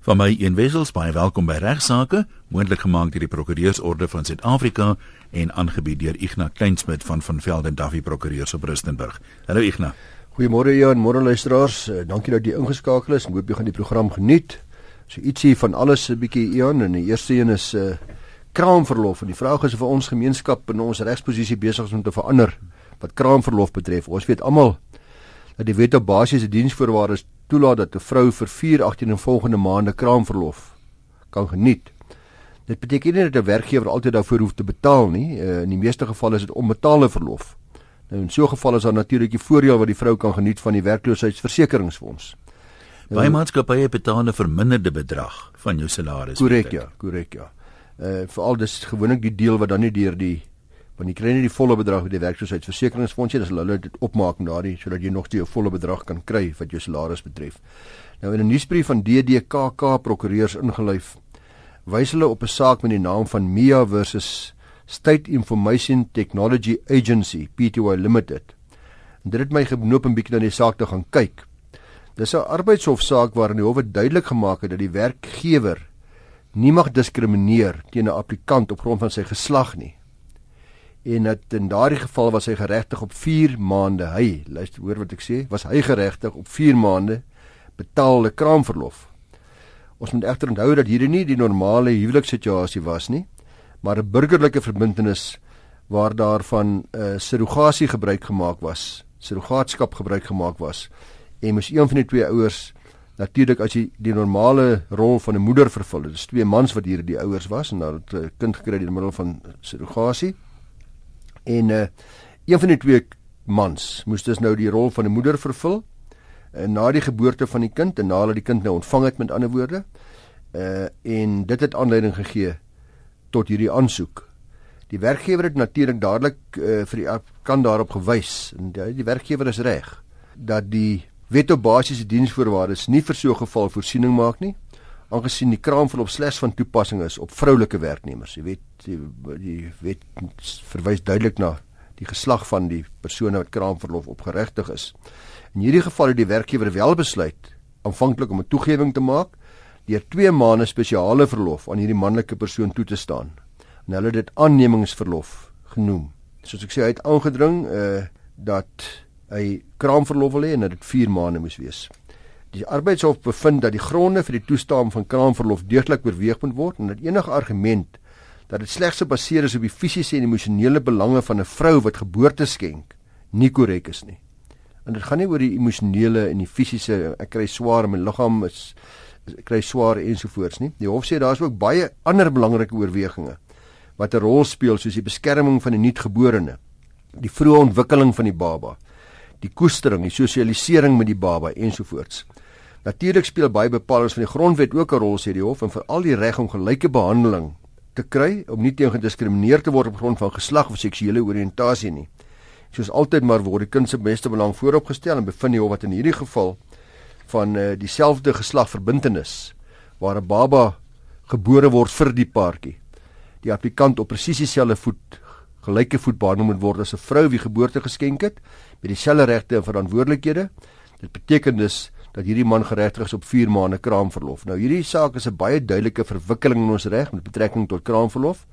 Van my een wessels baie welkom by regsaake, moontlik gemaak deur die Prokureursorde van Suid-Afrika en aangebied deur Ignas Kleinsmid van van Velden Duffy Prokureurs op Rustenburg. Hallo Ignas. Goeiemôre Jan, môre luisteraars. Eh, dankie dat jy ingeskakel is. Hoop jy gaan die program geniet. So ietsie van alles 'n bietjie Jan en die eerste een is 'n uh, eh, kraamverlof en die vraag is of ons gemeenskap in ons regsposisie besig is om te verander wat kraamverlof betref. Ons weet almal dat die wet op basiese diensvoorwaardes toelaat dat 'n vrou vir 4 agtereenvolgende maande kraamverlof kan geniet. Dit beteken nie dat 'n werkgewer altyd daarvoor hoef te betaal nie. Uh, in die meeste gevalle is dit onbetaalde verlof. Nou in so 'n geval is daar natuurlik die voordeel wat die vrou kan geniet van die werkloosheidsversekeringsfonds. Nou, maatskappye betaal 'n verminderde bedrag van jou salaris. Korrek ja, korrek ja. Uh veral dis gewoonlik die deel wat dan nie deur die want jy kry nie die volle bedrag by die werkloosheidversekeringsfonds nie, dis hulle dit opmaak daardie sodat jy nog die volle bedrag kan kry wat jou salaris betref. Nou in 'n nuusbrief van DDKK prokureurs ingelyf, wys hulle op 'n saak met die naam van Mia versus State Information Technology Agency Pty Limited. En dit het my genoop 'n bietjie na die saak te gaan kyk. Dis 'n arbeidshofsaak waarin die hof duidelik gemaak het dat die werkgewer nie mag diskrimineer teen 'n applikant op grond van sy geslag nie en dat in daardie geval was hy geregtig op 4 maande. Hy luister hoor wat ek sê. Was hy geregtig op 4 maande betaalde kraamverlof. Ons moet egter onthou dat hierdie nie die normale huwelikssituasie was nie maar 'n burgerlike verbintenis waar daarvan 'n uh, surrogasie gebruik gemaak was surrogaatskap gebruik gemaak was. En moes een van die twee ouers natuurlik as jy die normale rol van 'n moeder vervul. Dit is twee mans wat hier die ouers was en het 'n kind gekry deur middel van surrogasie En uh een van die twee mans moes dus nou die rol van 'n moeder vervul uh, na die geboorte van die kind en nadat die kind nou ontvang het met ander woorde. Uh en dit het aanleiding gegee tot hierdie aansoek. Die werkgewer het natuurlik dadelik uh, vir die kan daarop gewys en die, die werkgewer is reg dat die wet op basiese diensvoorwaardes nie vir so 'n geval voorsiening maak nie aangesien die kraamverlof slegs van toepassing is op vroulike werknemers. Jy weet die, die wet verwys duidelik na die geslag van die persone wat kraamverlof opgeregtig is. In hierdie geval het die werkgewer wel besluit aanvanklik om 'n toegewing te maak deur 2 maande spesiale verlof aan hierdie manlike persoon toe te staan. En hulle het dit aannemingsverlof genoem. Soos ek sê, hy het aangedring uh dat hy kraamverlof wil hê en dat dit 4 maande moes wees. Die arbeidshof bevind dat die gronde vir die toestaan van kraamverlof deeglik oorweeg moet word en dat enige argument dat dit slegs gebaseer is op die fisiese en emosionele belange van 'n vrou wat geboorte skenk, nie korrek is nie. En dit gaan nie oor die emosionele en die fisiese ek kry swaar my liggaam is ek kry swaar ensovoorts nie. Die hof sê daar is ook baie ander belangrike oorwegings wat 'n rol speel soos die beskerming van die nuutgeborene, die vroeë ontwikkeling van die baba, die koestering, die sosialisering met die baba ensovoorts. Natuurlik speel baie bepalinge van die grondwet ook 'n rol sê die hof en veral die reg om gelyke behandeling te kry om nie teen gediskrimineer te word op grond van geslag of seksuele oriëntasie nie. Soos altyd maar word die kind se beste belang vooropgestel en bevind die hof wat in hierdie geval van uh, dieselfde geslagverbintenis waar 'n baba gebore word vir die paartjie. Die applikant op presies dieselfde voet gelyke voet behandel moet word as 'n vrou wie geboorte geskenk het met dieselfde regte en verantwoordelikhede. Dit beteken dus dat hierdie man geregtig is op 4 maande kraamverlof. Nou hierdie saak is 'n baie duidelike verwikkeling in ons reg met betrekking tot kraamverlof.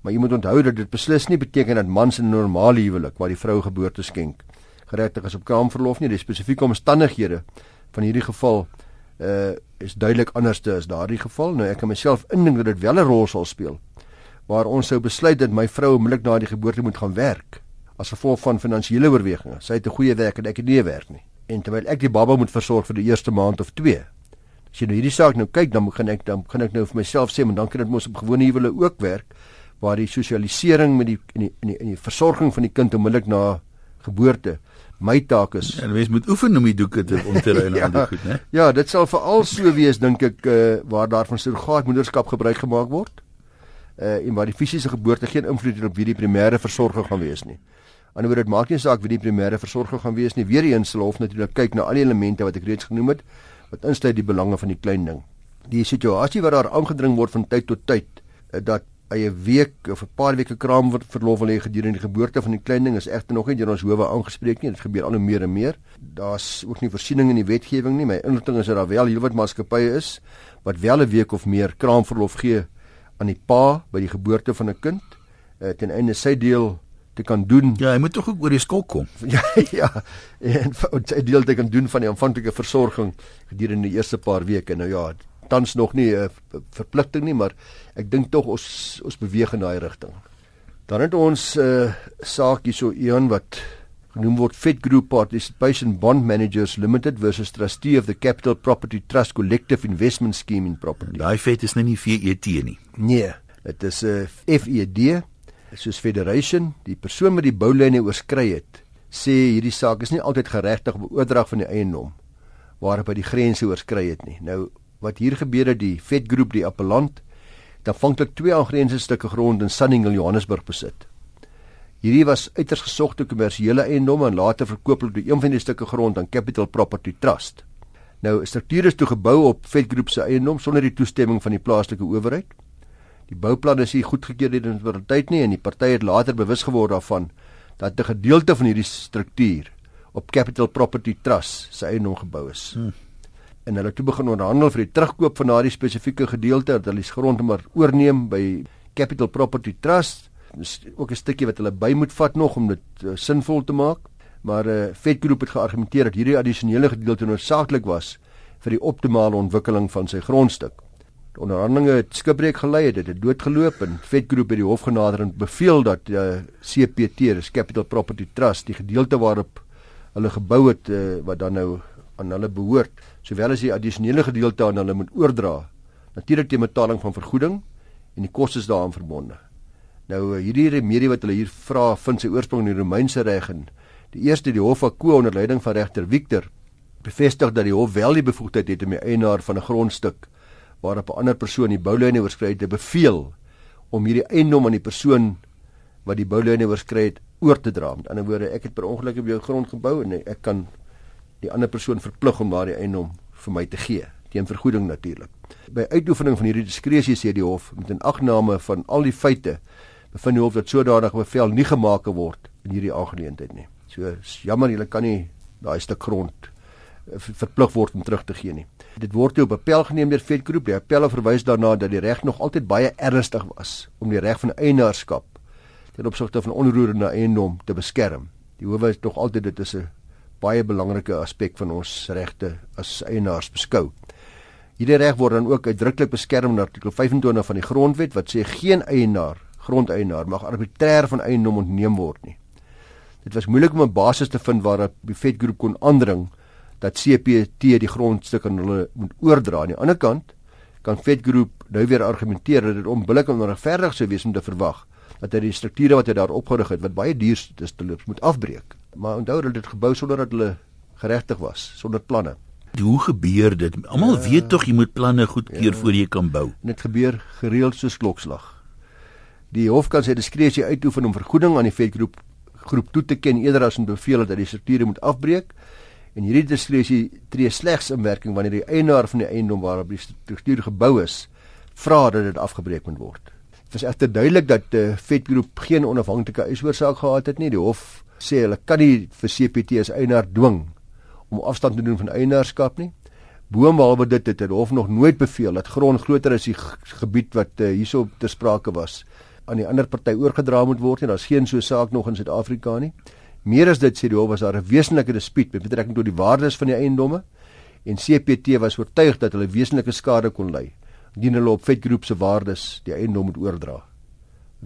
Maar jy moet onthou dat dit beslis nie beteken dat mans in 'n normale huwelik waar die vrou geboorte skenk geregtig is op kraamverlof nie. Die spesifieke omstandighede van hierdie geval uh is duidelik anders te as daardie geval. Nou ek kan myself indink dat dit wel 'n rol sal speel waar ons sou besluit dat my vrou onmiddellik na die geboorte moet gaan werk as gevolg van finansiële oorwegings. Sy het 'n goeie werk en ek het nie 'n werk nie en terwyl ek die baba moet versorg vir die eerste maand of 2. As jy nou hierdie saak nou kyk, dan begin ek dan begin ek nou vir myself sê, maar dan kan dit mos op gewone huwele ook werk waar die sosialisering met die in die in die, in die versorging van die kind onmiddellik na geboorte my taak is. En ja, mens moet oefen om die doeke te om te ry na ja, die goed, né? Ja, dit sal veral so wees dink ek uh, waar daar van surrogaatmoederskap gebruik gemaak word. Uh en waar die fisiese geboorte geen invloed het op wie die primêre versorger gaan wees nie. Anderswoorde dit maak nie saak wie die primêre versorger gaan wees nie. Weereens sal hof natuurlik kyk na al die elemente wat ek reeds genoem het wat insluit die belange van die klein ding. Die situasie wat daar aangedring word van tyd tot tyd eh, dat eie week of 'n paar weke kraamverlof wil hê gedurende die geboorte van die klein ding is egter nog nie deur ons howe aangespreek nie. Dit gebeur al hoe meer en meer. Daar's ook nie voorsiening in die wetgewing nie. My inligting is dat daar wel heelwat maatskappye is wat wel 'n week of meer kraamverlof gee aan die pa by die geboorte van 'n kind uh, ten einde sy deel te kan doen. Ja, hy moet tog ook oor die skok kom. ja, ja. En sy deel te kan doen van die aanvanklike versorging gedurende die eerste paar weke. Nou ja, tans nog nie 'n uh, verpligting nie, maar ek dink tog ons ons beweeg in daai rigting. Dan het ons 'n uh, saak hierso Ian wat genoem word Fed Group Participation Bond Managers Limited versus Trustee of the Capital Property Trust Collective Investment Scheme in Property. Daai Fed is nou nie VET nie. Nee, dit is 'n uh, FED, soos Federation. Die persoon wat die boulyne oorskry het, sê hierdie saak is nie altyd geregtig op oordrag van die eiendom waarop hy die grense oorskry het nie. Nou wat hier gebeur het, die Fed Group, die appellant, het aanvanklik twee aangrensende stukke grond in Sunninghill, Johannesburg besit. Hierdie was uiters gesogte kommersiële eiendomme en later verkoop die een van die stukke grond aan Capital Property Trust. Nou, strukture is toe gebou op Fed Group se eiendom sonder die toestemming van die plaaslike owerheid. Die bouplan is nie goedgekeur deur die munisipaliteit nie en die party het later bewus geword daarvan dat 'n gedeelte van hierdie struktuur op Capital Property Trust se eiendom gebou is. Hmm en hulle toe begin onderhandel vir die terugkoop van daardie spesifieke gedeelte dat hulle die grond maar oorneem by Capital Property Trust. Dis ook 'n stukkie wat hulle by moet vat nog om dit uh, sinvol te maak. Maar uh, Vet Group het geargumenteer dat hierdie addisionele gedeelte noodsaaklik was vir die optimale ontwikkeling van sy grondstuk. Onderhandelinge het skipbreek gelei, dit het doodgeloop en Vet Group het die hof genader en beveel dat uh, CPT, dis Capital Property Trust, die gedeelte waarop hulle gebou het uh, wat dan nou aan hulle behoort, sowel as die addisionele gedeelte aan hulle moet oordra. Natuurlik die betaling van vergoeding en die kostes daaraan verbonde. Nou eh, hierdie remedie wat hulle hier vra, vind sy oorsprong in die Romeinse reg en die eerste die hof van Ko onder leiding van regter Victor bevestig dat die hof wel die bevoegdheid het om die eienaar van 'n grondstuk waarop 'n ander persoon die boulyne oorskry het te beveel om hierdie eiendom aan die persoon wat die boulyne oorskry het oor te dra. Met ander woorde, ek het per ongeluk op jou grond gebou en ek kan die ander persoon verplig om daardie eiendom vir my te gee teen vergoeding natuurlik. By uitoefening van hierdie diskresie sê die hof met 'n agname van al die feite bevind die hof dat sodanig bevel nie gemaak word in hierdie aangeleentheid nie. So jammer julle kan nie daai stuk grond eh, verplig word om terug te gee nie. Dit word toe op appel geneem deur Vetgroep. Die appel verwys daarna dat die reg nog altyd baie ernstig was om die reg van eienaarskap ten opsigte van onroerende eiendom te beskerm. Die hof het tog altyd dit is 'n baie belangrike aspek van ons regte as eienaars beskou. Hierdie reg word dan ook uitdruklik beskerm in artikel 25 van die grondwet wat sê geen eienaar, grondeienaar mag arbitrêr van eiendom ontneem word nie. Dit was moeilik om 'n basis te vind waarop die Vet groep kon aandring dat CPT die grondstuk aan hulle moet oordra. Aan die ander kant kan Vet groep nou weer argumenteer dat dit onbillik en onregverdig sou wees om te verwag dat hy die strukture wat hy daar opgerig het wat baie duur is te loop moet afbreek maar onthou hulle dit gebou sonder dat hulle geregtig was, sonder planne. Hoe gebeur dit? Almal ja, weet tog jy moet planne goedkeur ja, voor jy kan bou. Dit gebeur gereeld soos klokslag. Die hof kan sy diskresie uitoefen om vergoeding aan die vetgroep groep toe te ken eerder as om beveel dat die strukture moet afbreek. En hierdie diskresie tree slegs in werking wanneer die eienaar van die eiendom waarop die struktuur gebou is, vra dat dit afgebreek moet word. Dit is egter duidelik dat die uh, vetgroep geen onafhanklike eisoorsaak gehad het nie. Die hof sê hulle kan nie vir CPT as eienaar dwing om afstand te doen van eienaarskap nie. Boonbehalwe dit het die hof nog nooit beveel dat grond groter as die gebied wat uh, hierso ter sprake was aan die ander party oorgedra moet word nie. Daar's geen so saak nog in Suid-Afrika nie. Meer as dit sê die hof was daar 'n wesenlike dispuut met betrekking tot die waardes van die eiendomme en CPT was oortuig dat hulle wesenlike skade kon ly indien hulle op vetgroep se waardes die eiendom moet oordra.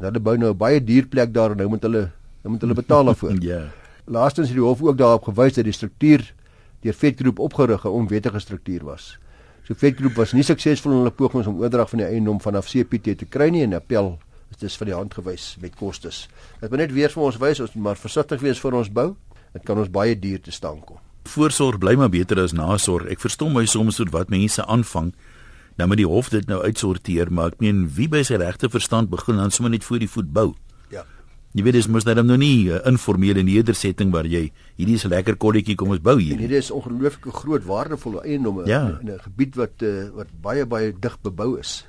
Hulle bou nou 'n baie duur plek daar en nou moet hulle dan moet hulle betaal daarvoor. ja. Laastens het die hof ook daarop gewys dat die struktuur deur Vetgroep opgerig 'n onwettige struktuur was. So Vetgroep was nie suksesvol in hulle pogings om oordrag van die eiendom van CPT te kry nie en appel is dus van die hand gewys met kostes. Dit moet net weer vir ons wys ons maar versigtig wees vir ons bou. Dit kan ons baie duur te staan kom. Voorsorg bly maar beter as nasorg. Ek verstom my soms tot wat mense aanvang. Nou met die hof dit nou uitsorteer, maar ek meen wie by sy regte verstand begin dan sommer net voor die voet bou. Jy weet dis mos net nou nie 'n informele nedersetting waar jy hierdie is 'n lekker kolletjie kom ons bou hier. Hierdie is ongelooflike groot waardevolle eiendomme ja. in 'n gebied wat uh, wat baie baie dig bebou is.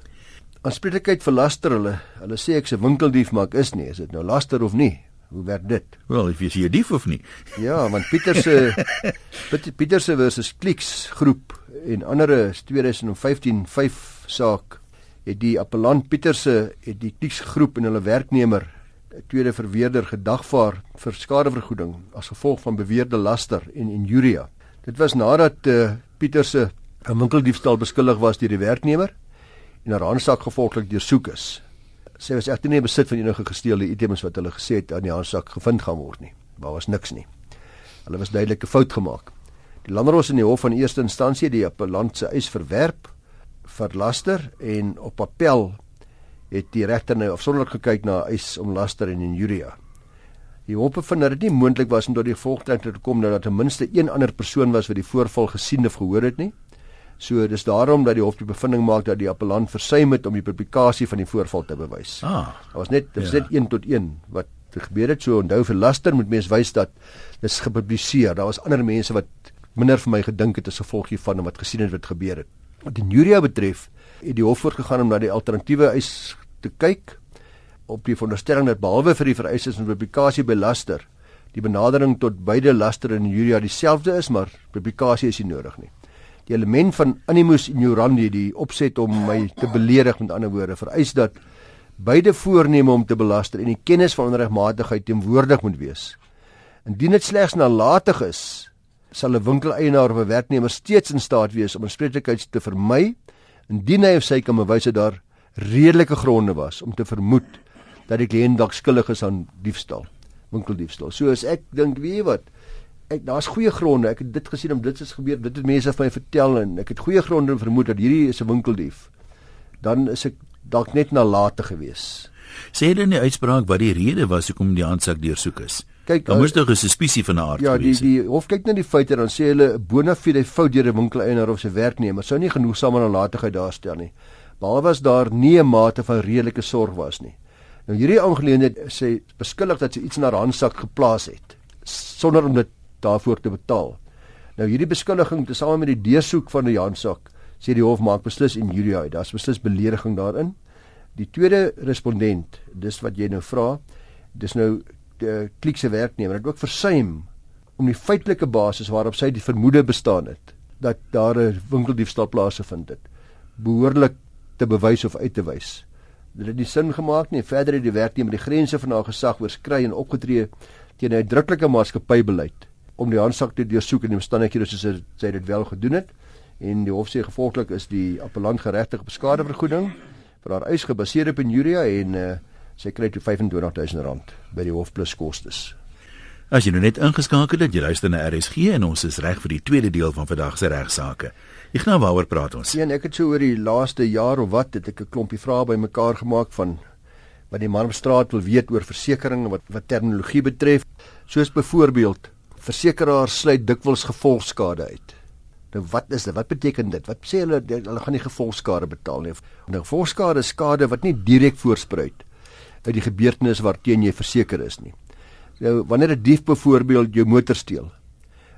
Aanspreeklikheid vir laster hulle. Hulle sê ek's 'n winkeldief, maar ek is nie. Is dit nou laster of nie? Hoe werk dit? Wel, if jy sê dief of nie. Ja, want Pieter se Pieter se versus Clicks groep en ander 2015 5 saak het die appellant Pieter se het die Clicks groep en hulle werknemer tweede verweerder gedagvaar vir skadevergoeding as gevolg van beweerde laster en injuria. Dit was nadat uh, Pieter se 'n winkeldiefstal beskuldig was deur die werknemer en haar handsak gevolglik deursoek is. Sy was egter nie in besit van enige gesteelde items wat hulle gesê het aan die handsak gevind gaan word nie. Daar was niks nie. Hulle was duidelik 'n fout gemaak. Die landros in die hof van eerste instansie die appellant se eis verwerp vir laster en op appel het die regter nou afsonderlik gekyk na eis om laster en injuria. Die hof bevind dat dit nie moontlik was om tot die gevolgtrekking te kom dat ten minste een ander persoon was wat die voorval gesien of gehoor het nie. So dis daarom dat die hof die bevinding maak dat die appellant versuim het om die publikasie van die voorval te bewys. Ah. Daar was net dit was ja. net 1 tot 1 wat gebeur het. So onthou vir laster moet mens wys dat dit gepubliseer. Daar was ander mense wat minder vir my gedink het as gevolg hiervan en wat gesien het wat gebeur het. Wat die Nuria betref, het die hof voortgegaan om na die alternatiewe eis te kyk op die veronderstelling dat behalwe vir die vereistes van publikasie by laster, die benadering tot beide laster en Nuria dieselfde is, maar publikasie is nie nodig nie die element van animus ignorandi die opset om my te beledig met ander woorde vereis dat beide voorneme om te belaster en die kennis van onregmatigheid teenwoordig moet wees. Indien dit slegs nalatig is, sal 'n winkeleienaar of 'n werknemer steeds in staat wees om aanspreeklikheid te vermy indien hy of sy kan bewys dat daar redelike gronde was om te vermoed dat die kliënt dalk skuldig is aan diefstal, winkeldiefstal. So as ek dink, weet jy wat, ek daar's goeie gronde. Ek het dit gesien om dit is gebeur. Dit het mense vir my vertel en ek het goeie gronde om vermoed dat hierdie is 'n winkeldief. Dan is ek dalk net nalate gewees. Sê jy in die uitspraak wat die rede was hoekom die handsak deursoek is? Kyk, dan moes daar 'n suspisie van 'n aard ja, wees. Ja, die die hof kyk net die feite dan sê hulle bona fide fout deur 'n winkeleienaar of sy werknemer sou nie genoegsame nalatigheid daarstel nie. Behalwe as daar nie 'n mate van redelike sorg was nie. Nou hierdie aangeleentheid sê beskuldig dat sy iets in haar handsak geplaas het sonder om dit daarvoor te betaal. Nou hierdie beskuldiging tesame met die deursoek van die Jansak sê die hof maak beslis in Julie uit. Daar's beslis belediging daarin. Die tweede respondent, dis wat jy nou vra, dis nou die klikse werknemer het ook versuim om die feitelike basis waarop sy die vermoede bestaan het dat daar 'n winkeldiefstal plaasgevind het behoorlik te bewys of uit te wys. Dit het nie sin gemaak nie. Verder het die werknemer die grense van haar gesag oorskry en opgetree teen 'n uitdruklike maatskappybeleid om die handsak te deursoek in die omstandighede soos sy dit wel gedoen het en die hof sê gevolglik is die appellant geregtig op skadevergoeding vir haar eis gebaseer op injuria en uh, sy kry toe R25000 by die hof plus kostes. As jy nou net ingeskakel het, jy luister na RSG en ons is reg vir die tweede deel van vandag se regsaake. Ek nou waaroor praat ons? Ja, ek het so oor die laaste jaar of wat het ek 'n klompie vrae bymekaar gemaak van wat die man op straat wil weet oor versekerings wat wat terminologie betref, soos byvoorbeeld versekeraars sluit dikwels gevolgskade uit. Nou wat is dit? Wat beteken dit? Wat sê hulle hulle gaan nie gevolgskade betaal nie. Nou gevolgskade is skade wat nie direk voorspruit uit die gebeurtenis waarteen jy verseker is nie. Nou wanneer 'n dief byvoorbeeld jou motor steel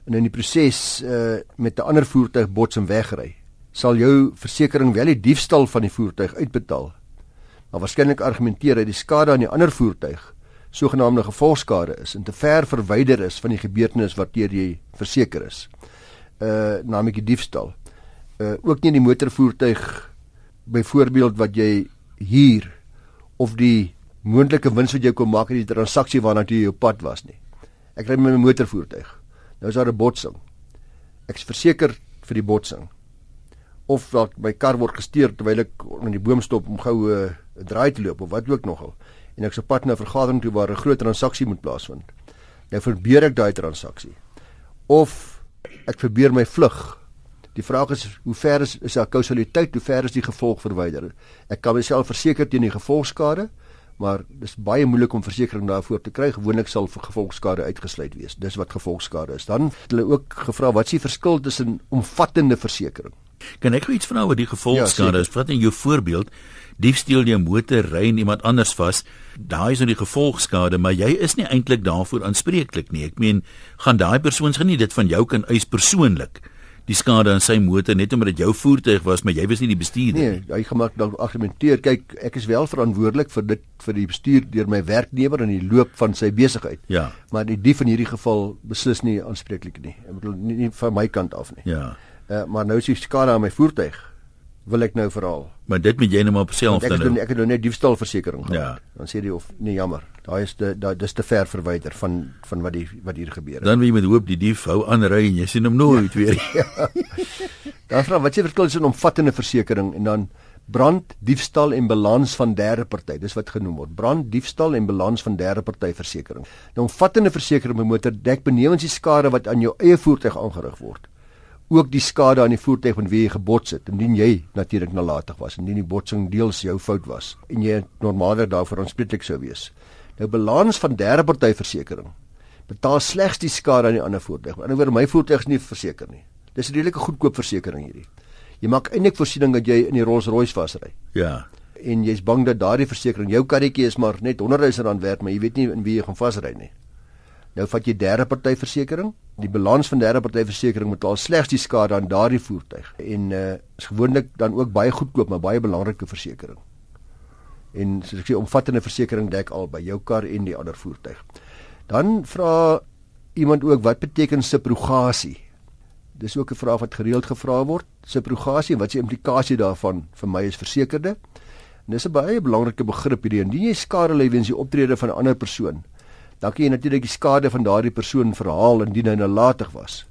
en in die proses uh, met 'n ander voertuig bots en wegry, sal jou versekering wel die diefstal van die voertuig uitbetaal. Maar waarskynlik argumenteer hy die skade aan die ander voertuig sogenaamde gevolgskade is en te ver verwyder is van die gebeurtenis waarteer jy verseker is. Uh naamlik die diefstal. Uh ook nie die motorvoertuig byvoorbeeld wat jy huur of die moontlike wins wat jy kon maak uit die transaksie waarna jy op pad was nie. Ek ry met my motorvoertuig. Nou is daar 'n botsing. Ek is verseker vir die botsing. Of dat my kar word gesteer terwyl ek in die boom stop om gou 'n uh, draai te loop of wat ook nogal en ek se pad na 'n vergadering toe waar 'n groot transaksie moet plaasvind. Nou verbeur ek daai transaksie. Of ek verbeur my vlug. Die vraag is hoe ver is is daar kausaliteit? Hoe ver is die gevolg verwyder? Ek kan myself verseker teen die gevolgskade, maar dis baie moeilik om versekerings daarvoor te kry. Gewoonlik sal gevolgskade uitgesluit wees. Dis wat gevolgskade is. Dan het hulle ook gevra wat is die verskil tussen omvattende versekerings? Kan ek iets vra oor die gevolgskade? Ja, Vat in jou voorbeeld, diefstal jou motor, ry iemand anders vas, daai is nou die gevolgskade, maar jy is nie eintlik daarvoor aanspreeklik nie. Ek meen, gaan daai persoon geniet dit van jou kan eis persoonlik. die skade aan sy motor net omdat dit jou voertuig was, maar jy was nie die bestuurder nie. Nee, hy gemaak dan argumenteer, kyk, ek is wel verantwoordelik vir dit vir die bestuur deur my werknemer in die loop van sy besigheid. Ja. Maar die dief in hierdie geval beslis nie aanspreeklik nie. Ek bedoel nie, nie van my kant af nie. Ja. Uh, maar nou is die skade aan my voertuig wil ek nou verhaal. Maar dit moet jy net maar op self dan. Ek doen ek het nou net diefstalversekering gehad. Ja. Dan sê jy of nee jammer. Daai is te daai dis te ver verwyder van van wat die wat hier gebeur het. Dan wie met hoop die dief hou aan ry en jy sien hom nooit ja. weer. ja. Dan vra wat jy verskil tussen omvattende versekering en dan brand, diefstal en balans van derde party. Dis wat genoem word. Brand, diefstal en balans van derde party versekering. Nou omvattende versekering by motor dek benewens die skade wat aan jou eie voertuig aangerig word ook die skade aan die voertuig van wie jy gebots het indien jy natuurlik nalatig was indien die botsing deels jou fout was en jy normaalweg daarvoor aanspreeklik sou wees. Nou balans van derde party versekerings betaal slegs die skade aan die ander voertuig. Aan die ander wyse my voertuig is nie verseker nie. Dis 'n redelike goedkoop versekering hierdie. Jy maak eintlik voorsiening dat jy in die Rolls-Royce vasry. Ja. En jy's bang dat daardie versekering jou karretjie is maar net 100 000 rand werd, maar jy weet nie in wie jy gaan vasry nie. Nou vat jy derde party versekerings. Die balans van derde party versekerings betaal slegs die skade aan daardie voertuig en uh is gewoonlik dan ook baie goedkoop maar baie belangrike versekerings. En soos ek sê omvattende versekerings dek al by jou kar en die ander voertuig. Dan vra iemand ook wat beteken subrogasie? Dis ook 'n vraag wat gereeld gevra word. Subrogasie, wat is die implikasie daarvan vir my as versekerde? En dis 'n baie belangrike begrip hierdie. Indien jy skade ly weens die optrede van 'n ander persoon, dan kan jy natuurlik die skade van daardie persoon verhaal indien hy nalatig was.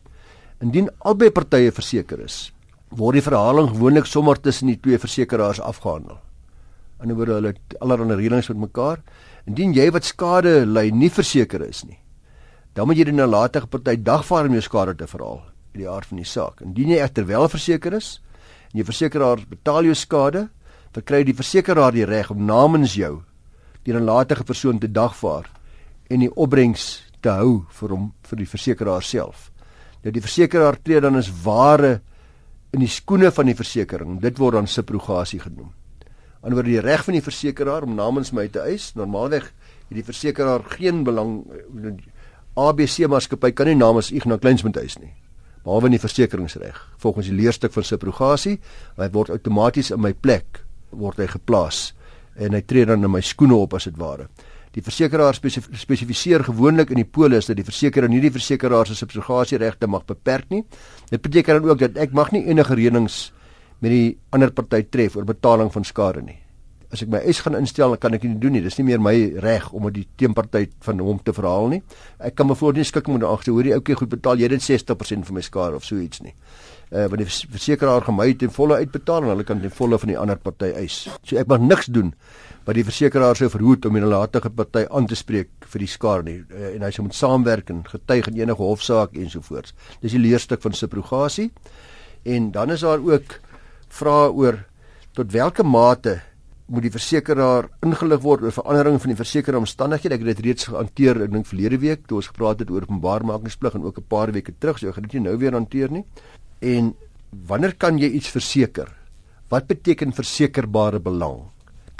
Indien albei partye verseker is, word die verhaling gewoonlik sommer tussen die twee versekeraars afgehandel. In 'n woorde hulle allerlei reëlings met mekaar. Indien jy wat skade ly nie verseker is nie, dan moet jy die nalatige party dagvaar om jou skade te verhaal in die aard van die saak. Indien jy egter wel verseker is en jy versekeraar betaal jou skade, dan kry die versekeraar die reg om namens jou die nalatige persoon te dagvaar en die opbrengs te hou vir hom vir die versekeraar self. Nou die versekeraar tree dan as ware in die skoene van die versekering. Dit word dan subrogasie genoem. Anderwoorde die reg van die versekeraar om namens my te eis, normaalweg het die versekeraar geen belang ABC maatskappy kan nie namens Ignas Kleinsmith eis nie. Behalwe in die versekeringsreg. Volgens die leerstuk van subrogasie, hy word outomaties in my plek word hy geplaas en hy tree dan in my skoene op as dit ware. Die versekeraar spesifiseer gewoonlik in die polis dat die versekeraar nie die versekeraar se subsigasieregte mag beperk nie. Dit beteken dan ook dat ek mag nie enige reëlings met die ander party tref oor betaling van skade nie. As ek my eis gaan instel, dan kan ek dit nie doen nie. Dis nie meer my reg om met die teenparty van hom te verhaal nie. Ek kan bijvoorbeeld nie skik moet agter hoor die ouetjie goed betaal jy dit 60% van my skade of so iets nie. Uh want die versekeraar gaan my ten volle uitbetaal en hulle kan ten volle van die ander party eis. So ek mag niks doen wat die versekeraar sou verhoed om 'n nalatige party aan te spreek vir die skade nie uh, en hy sou moet saamwerk en getuig in enige hofsaak ensovoorts. Dis die leerstuk van subrogasie. En dan is daar ook vrae oor tot watter mate moet die versekeraar ingelig word oor verandering van die versekerde omstandighede. Ek het dit reeds hanteer ek dink verlede week toe ons gepraat het oor openbaarmakingsplig en ook 'n paar weke terug, so ek gaan dit nie nou weer hanteer nie. En wanneer kan jy iets verseker? Wat beteken versekerbare belang?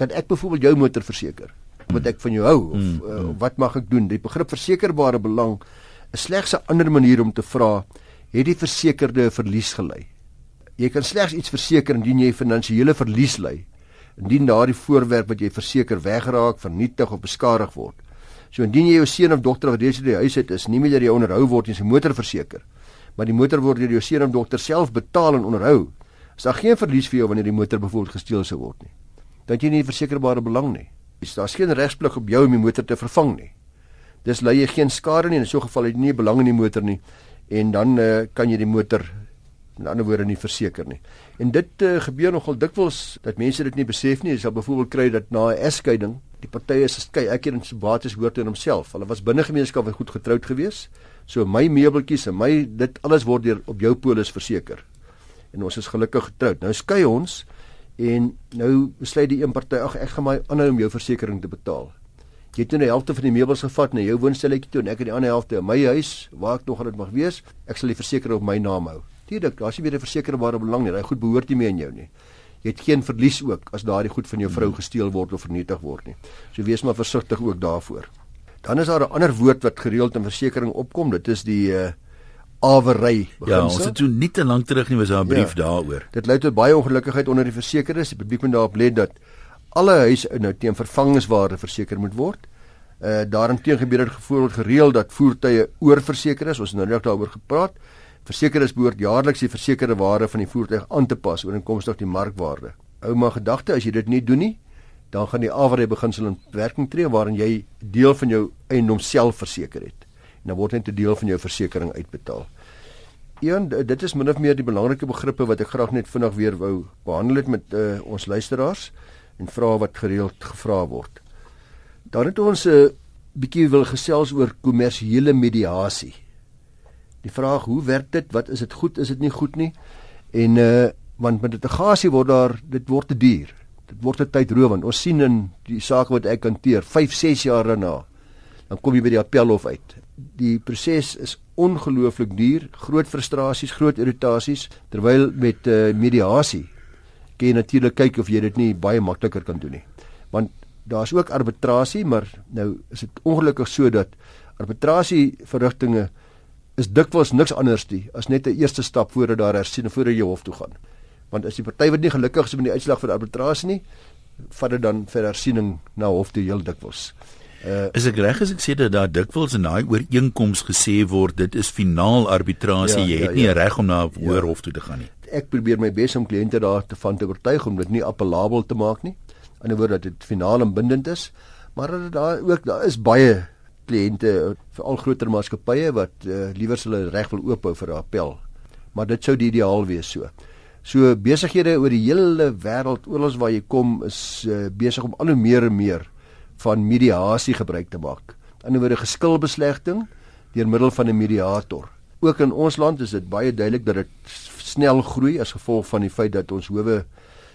kan ek byvoorbeeld jou motor verseker wat ek van jou hou of mm, uh, wat mag ek doen die begrip versekerbare belang is slegs 'n ander manier om te vra het die versekerde 'n verlies gely jy kan slegs iets verseker indien jy finansiële verlies ly indien daardie voorwerp wat jy verseker wegraak vernietig of beskadig word so indien jy jou seun of dogter wat reeds in die huis het is nie meer jy onderhou word jy se motor verseker maar die motor word deur jou seun of dogter self betaal en onderhou is daar geen verlies vir jou wanneer die motor byvoorbeeld gesteel sou word nie dat jy nie versekerbare belang nie. Daar's geen regsplig op jou om die motor te vervang nie. Dis lei jy geen skade nie en in so 'n geval het jy nie belang in die motor nie en dan uh, kan jy die motor in ander woorde nie verseker nie. En dit uh, gebeur nogal dikwels dat mense dit nie besef nie. Jy sal byvoorbeeld kry dat na 'n egskeiding die partye is geskei, ek en sy bates hoort in homself. Hulle was binne gemeenskap en goed getroud gewees. So my meubeltjies en my dit alles word deur op jou polis verseker. En ons is gelukkig getroud. Nou skei ons en nou besluit die een party ag ek gaan my aanhou om jou versekerings te betaal. Jy het nou die helfte van die meubels gevat na jou woonstelletjie toe en ek het die ander helfte in my huis waar ek nog gaan dit mag wees. Ek sal die versekering op my naam hou. Tuurlik, daar's nie meer 'n versekerbare belang nie. Daai goed behoort nie meer aan jou nie. Jy het geen verlies ook as daardie goed van jou vrou gesteel word of vernietig word nie. So wees maar versigtig ook daarvoor. Dan is daar 'n ander woord wat gereeld in versekerings opkom. Dit is die uh awery begin. Ja, ons het toe nie te lank terug nie was daar 'n brief ja, daaroor. Dit lei tot baie ongelukkigheid onder die versekerings. Die publiek moet daarop let dat alle huise nou teen vervangingswaarde verseker moet word. Uh daarinteen gebeur dit gevoeld gereeld dat voertuie oorverseker is. Ons het nou net daaroor gepraat. Versekerings behoort jaarliks die versekerde waarde van die voertuig aan te pas ooreenkomstig die markwaarde. Hou maar gedagte as jy dit nie doen nie, dan gaan die average beginsel in werking tree waarin jy deel van jou eiendom self verseker het. En dan word net 'n deel van jou versekerings uitbetaal. Een dit is min of meer die belangrike begrippe wat ek graag net vinnig weer wou behandel het met uh, ons luisteraars en vrae wat gereeld gevra word. Dan het ons 'n uh, bietjie wil gesels oor kommersiële mediasie. Die vraag hoe werk dit? Wat is dit goed? Is dit nie goed nie? En uh want met litigasie word daar dit word te duur. Dit word te tydrowend. Ons sien in die saak wat ek hanteer 5, 6 jaar daarna dan kom jy by die appelhof uit. Die proses is ongelooflik duur, groot frustrasies, groot irritasies terwyl met uh, mediasie kan jy natuurlik kyk of jy dit nie baie makliker kan doen nie. Want daar's ook arbitrasie, maar nou is dit ongelukkig so dat arbitrasie verrigtinge is dikwels niks anders nie as net 'n eerste stap voordat daar hersien voordat jy hof toe gaan. Want as die party wat nie gelukkig is met die uitslag van die arbitrasie nie, vat dit dan vir hersiening na hof toe heel dikwels. Uh, is ek reg as ek sê dat daar dikwels in daai ooreenkoms gesê word dit is finaal arbitrasie, ja, jy het ja, nie ja. reg om na 'n hoër ja. hof toe te gaan nie. Ek probeer my bes om kliënte daar te van te oortuig om dit nie appellabel te maak nie. In 'n woord dat dit finaal en bindend is, maar dat daar ook daar is baie kliënte veral groter maatskappye wat uh, liewer hulle reg wil oophou vir 'n appel. Maar dit sou die ideaal wees so. So besighede oor die hele wêreld oral waar jy kom is uh, besig om al hoe meer en meer van mediasie gebruik te maak. In 'n woorde geskilbeslegting deur middel van 'n mediator. Ook in ons land is dit baie duidelik dat dit snel groei as gevolg van die feit dat ons howe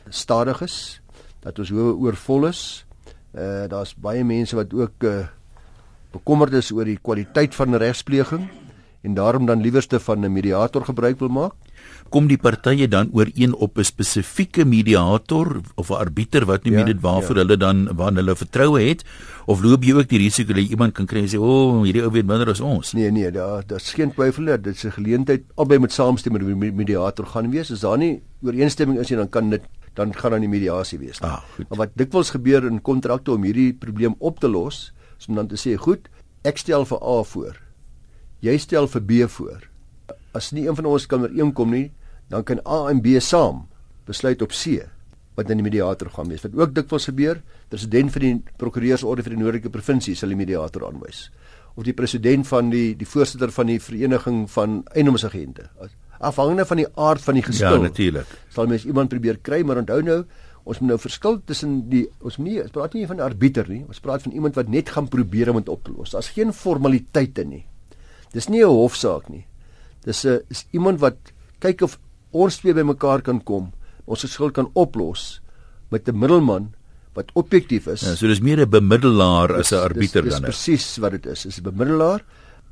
stadig is, dat ons howe oorvol is. Uh daar's baie mense wat ook uh bekommerd is oor die kwaliteit van regspleging en daarom dan liewerste van 'n mediator gebruik wil maak. Kom die partye dan ooreen op 'n spesifieke mediator of 'n arbiter wat nie ja, weet waarvoor ja. hulle dan waar hulle vertroue het of loop jy ook die risiko dat iemand kan kry en sê o, oh, hierdie ou weet minder as ons? Nee nee, daar daar's geen twyfel dat dit 'n geleentheid albei met saamstem met die mediator gaan wees. As daar nie ooreenstemming is nie, dan kan dit dan gaan dan die mediasie wees. Ah, maar wat dikwels gebeur in kontrakte om hierdie probleem op te los, So dan te sê, goed, ek stel vir A voor. Jy stel vir B voor. As nie een van ons kan ooreenkom nie, dan kan A en B saam besluit op C wat in die mediator gaan wees. Wat ook dikwels gebeur, die president van die prokureursorde vir die noordelike provinsie sal die mediator aanwys. Of die president van die die voorsitter van die vereniging van eiendomsagente. Afhangende van die aard van die geskil. Ja, natuurlik. Sal mens iemand probeer kry, maar onthou nou, ons moet nou verskil tussen die ons nie ons praat nie van 'n arbiter nie ons praat van iemand wat net gaan probeer om dit op te los. Daar's geen formaliteite nie. Dis nie 'n hofsaak nie. Dis 'n is iemand wat kyk of ons twee bymekaar kan kom ons geskil kan oplos met 'n middelman wat objektief is. Ja, so dis meer 'n bemiddelaar as 'n arbiter dan dis presies wat dit is is 'n bemiddelaar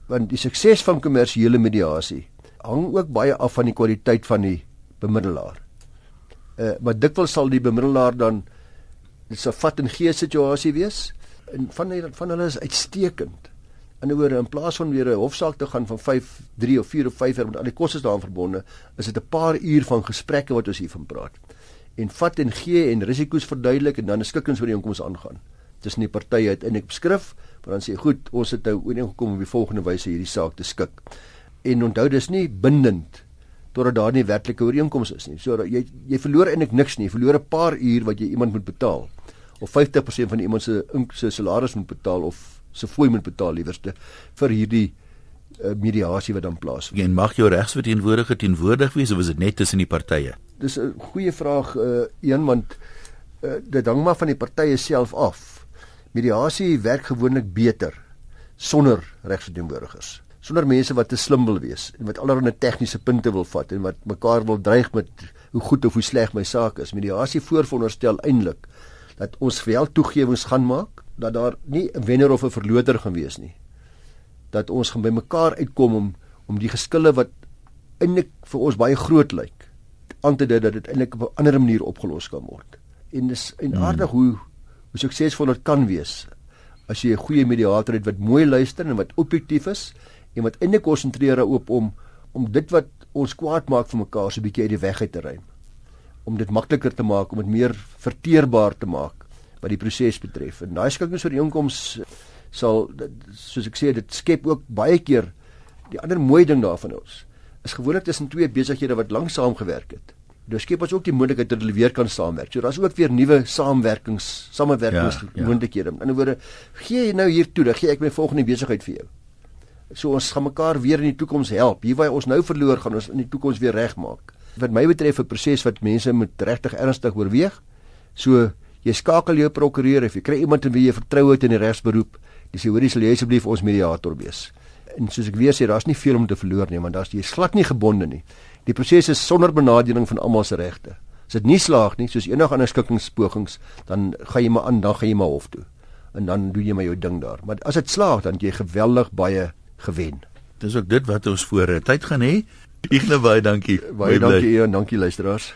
want die sukses van kommersiële mediasie hang ook baie af van die kwaliteit van die bemiddelaar uh, maar dikwels sal die bemiddelaar dan 'n vat en gee situasie wees en van die, van hulle is uitstekend. In 'n woorde in plaas van weer 'n hofsaak te gaan van 5, 3 of 4 of 5 jaar met al die kostes daaraan verbonde, is dit 'n paar uur van gesprekke wat ons hiervan praat. En vat en gee en risiko's verduidelik en dan skikkings vir die inkomste aangaan. Tussen die partye uiteindelik beskrif, maar dan sê goed, ons het nou ooreengekom om die volgende wyse hierdie saak te skik. En onthou dis nie bindend totdat daar nie werklike ooreenkoms is nie. So jy jy verloor eintlik niks nie. Jy verloor 'n paar uur wat jy iemand moet betaal of 50% van iemand se se salaris moet betaal of se fooi moet betaal liewerste vir hierdie uh, mediasie wat dan plaasvind. En mag jou regsverteenwoordiger teenwoordig wees of is dit net tussen die partye? Dis 'n goeie vraag uh, een want uh, dit hang maar van die partye self af. Mediasie werk gewoonlik beter sonder regsverteenwoordigers sonder mense wat te slim wil wees en wat allerlei tegniese punte wil vat en wat mekaar wil dreig met hoe goed of hoe sleg my saak is. Mediasie voorveronderstel eintlik dat ons wel toegewings gaan maak dat daar nie 'n wenner of 'n verloder gaan wees nie. Dat ons gaan by mekaar uitkom om om die geskille wat eintlik vir ons baie groot lyk aan te dui dat dit eintlik op 'n ander manier opgelos kan word. En dis en hmm. aardig hoe hoe suksesvol dit kan wees as jy 'n goeie mediator het wat mooi luister en wat objektief is en wat eintlik konsentreer op om om dit wat ons kwaad maak vir mekaar so 'n bietjie uit die weg uit te ruim. Om dit makliker te maak, om dit meer verteerbaar te maak wat die proses betref. En daai skikkingsooreenkoms sal soos ek sê dit skep ook baie keer die ander mooi ding daarvan ons is gewoonlik tussen twee besighede wat lank saamgewerk het. Dit skep ons ook die moontlikheid dat hulle weer kan saamwerk. So daar's ook weer nuwe samewerkings, samewerkingsmoontlikhede. Ja, ja. In 'n woorde, gee jy nou hier toe, dan gee ek my volgende besigheid vir jou. So ons gaan mekaar weer in die toekoms help. Hier waar ons nou verloor, gaan ons in die toekoms weer regmaak. Wat my betref 'n proses wat mense moet regtig ernstig oorweeg. So jy skakel jou prokureur of jy kry iemand in wie jy vertrou het in die regsberoep. Dis sê hoorie sal jy asseblief ons mediator wees. En soos ek weer sê, daar's nie veel om te verloor nie, want daar's jy glad nie gebonde nie. Die proses is sonder benadeling van almal se regte. As dit nie slaag nie, soos enige ander skikkingspogings, dan gaan jy maar aan, dan gaan jy maar hof toe. En dan doen jy maar jou ding daar. Maar as dit slaag, dan jy geweldig baie gewen. Dis ook dit wat ons voor tyd gaan hê. Ignas baie dankie. Baie dankie en dankie luisteraars.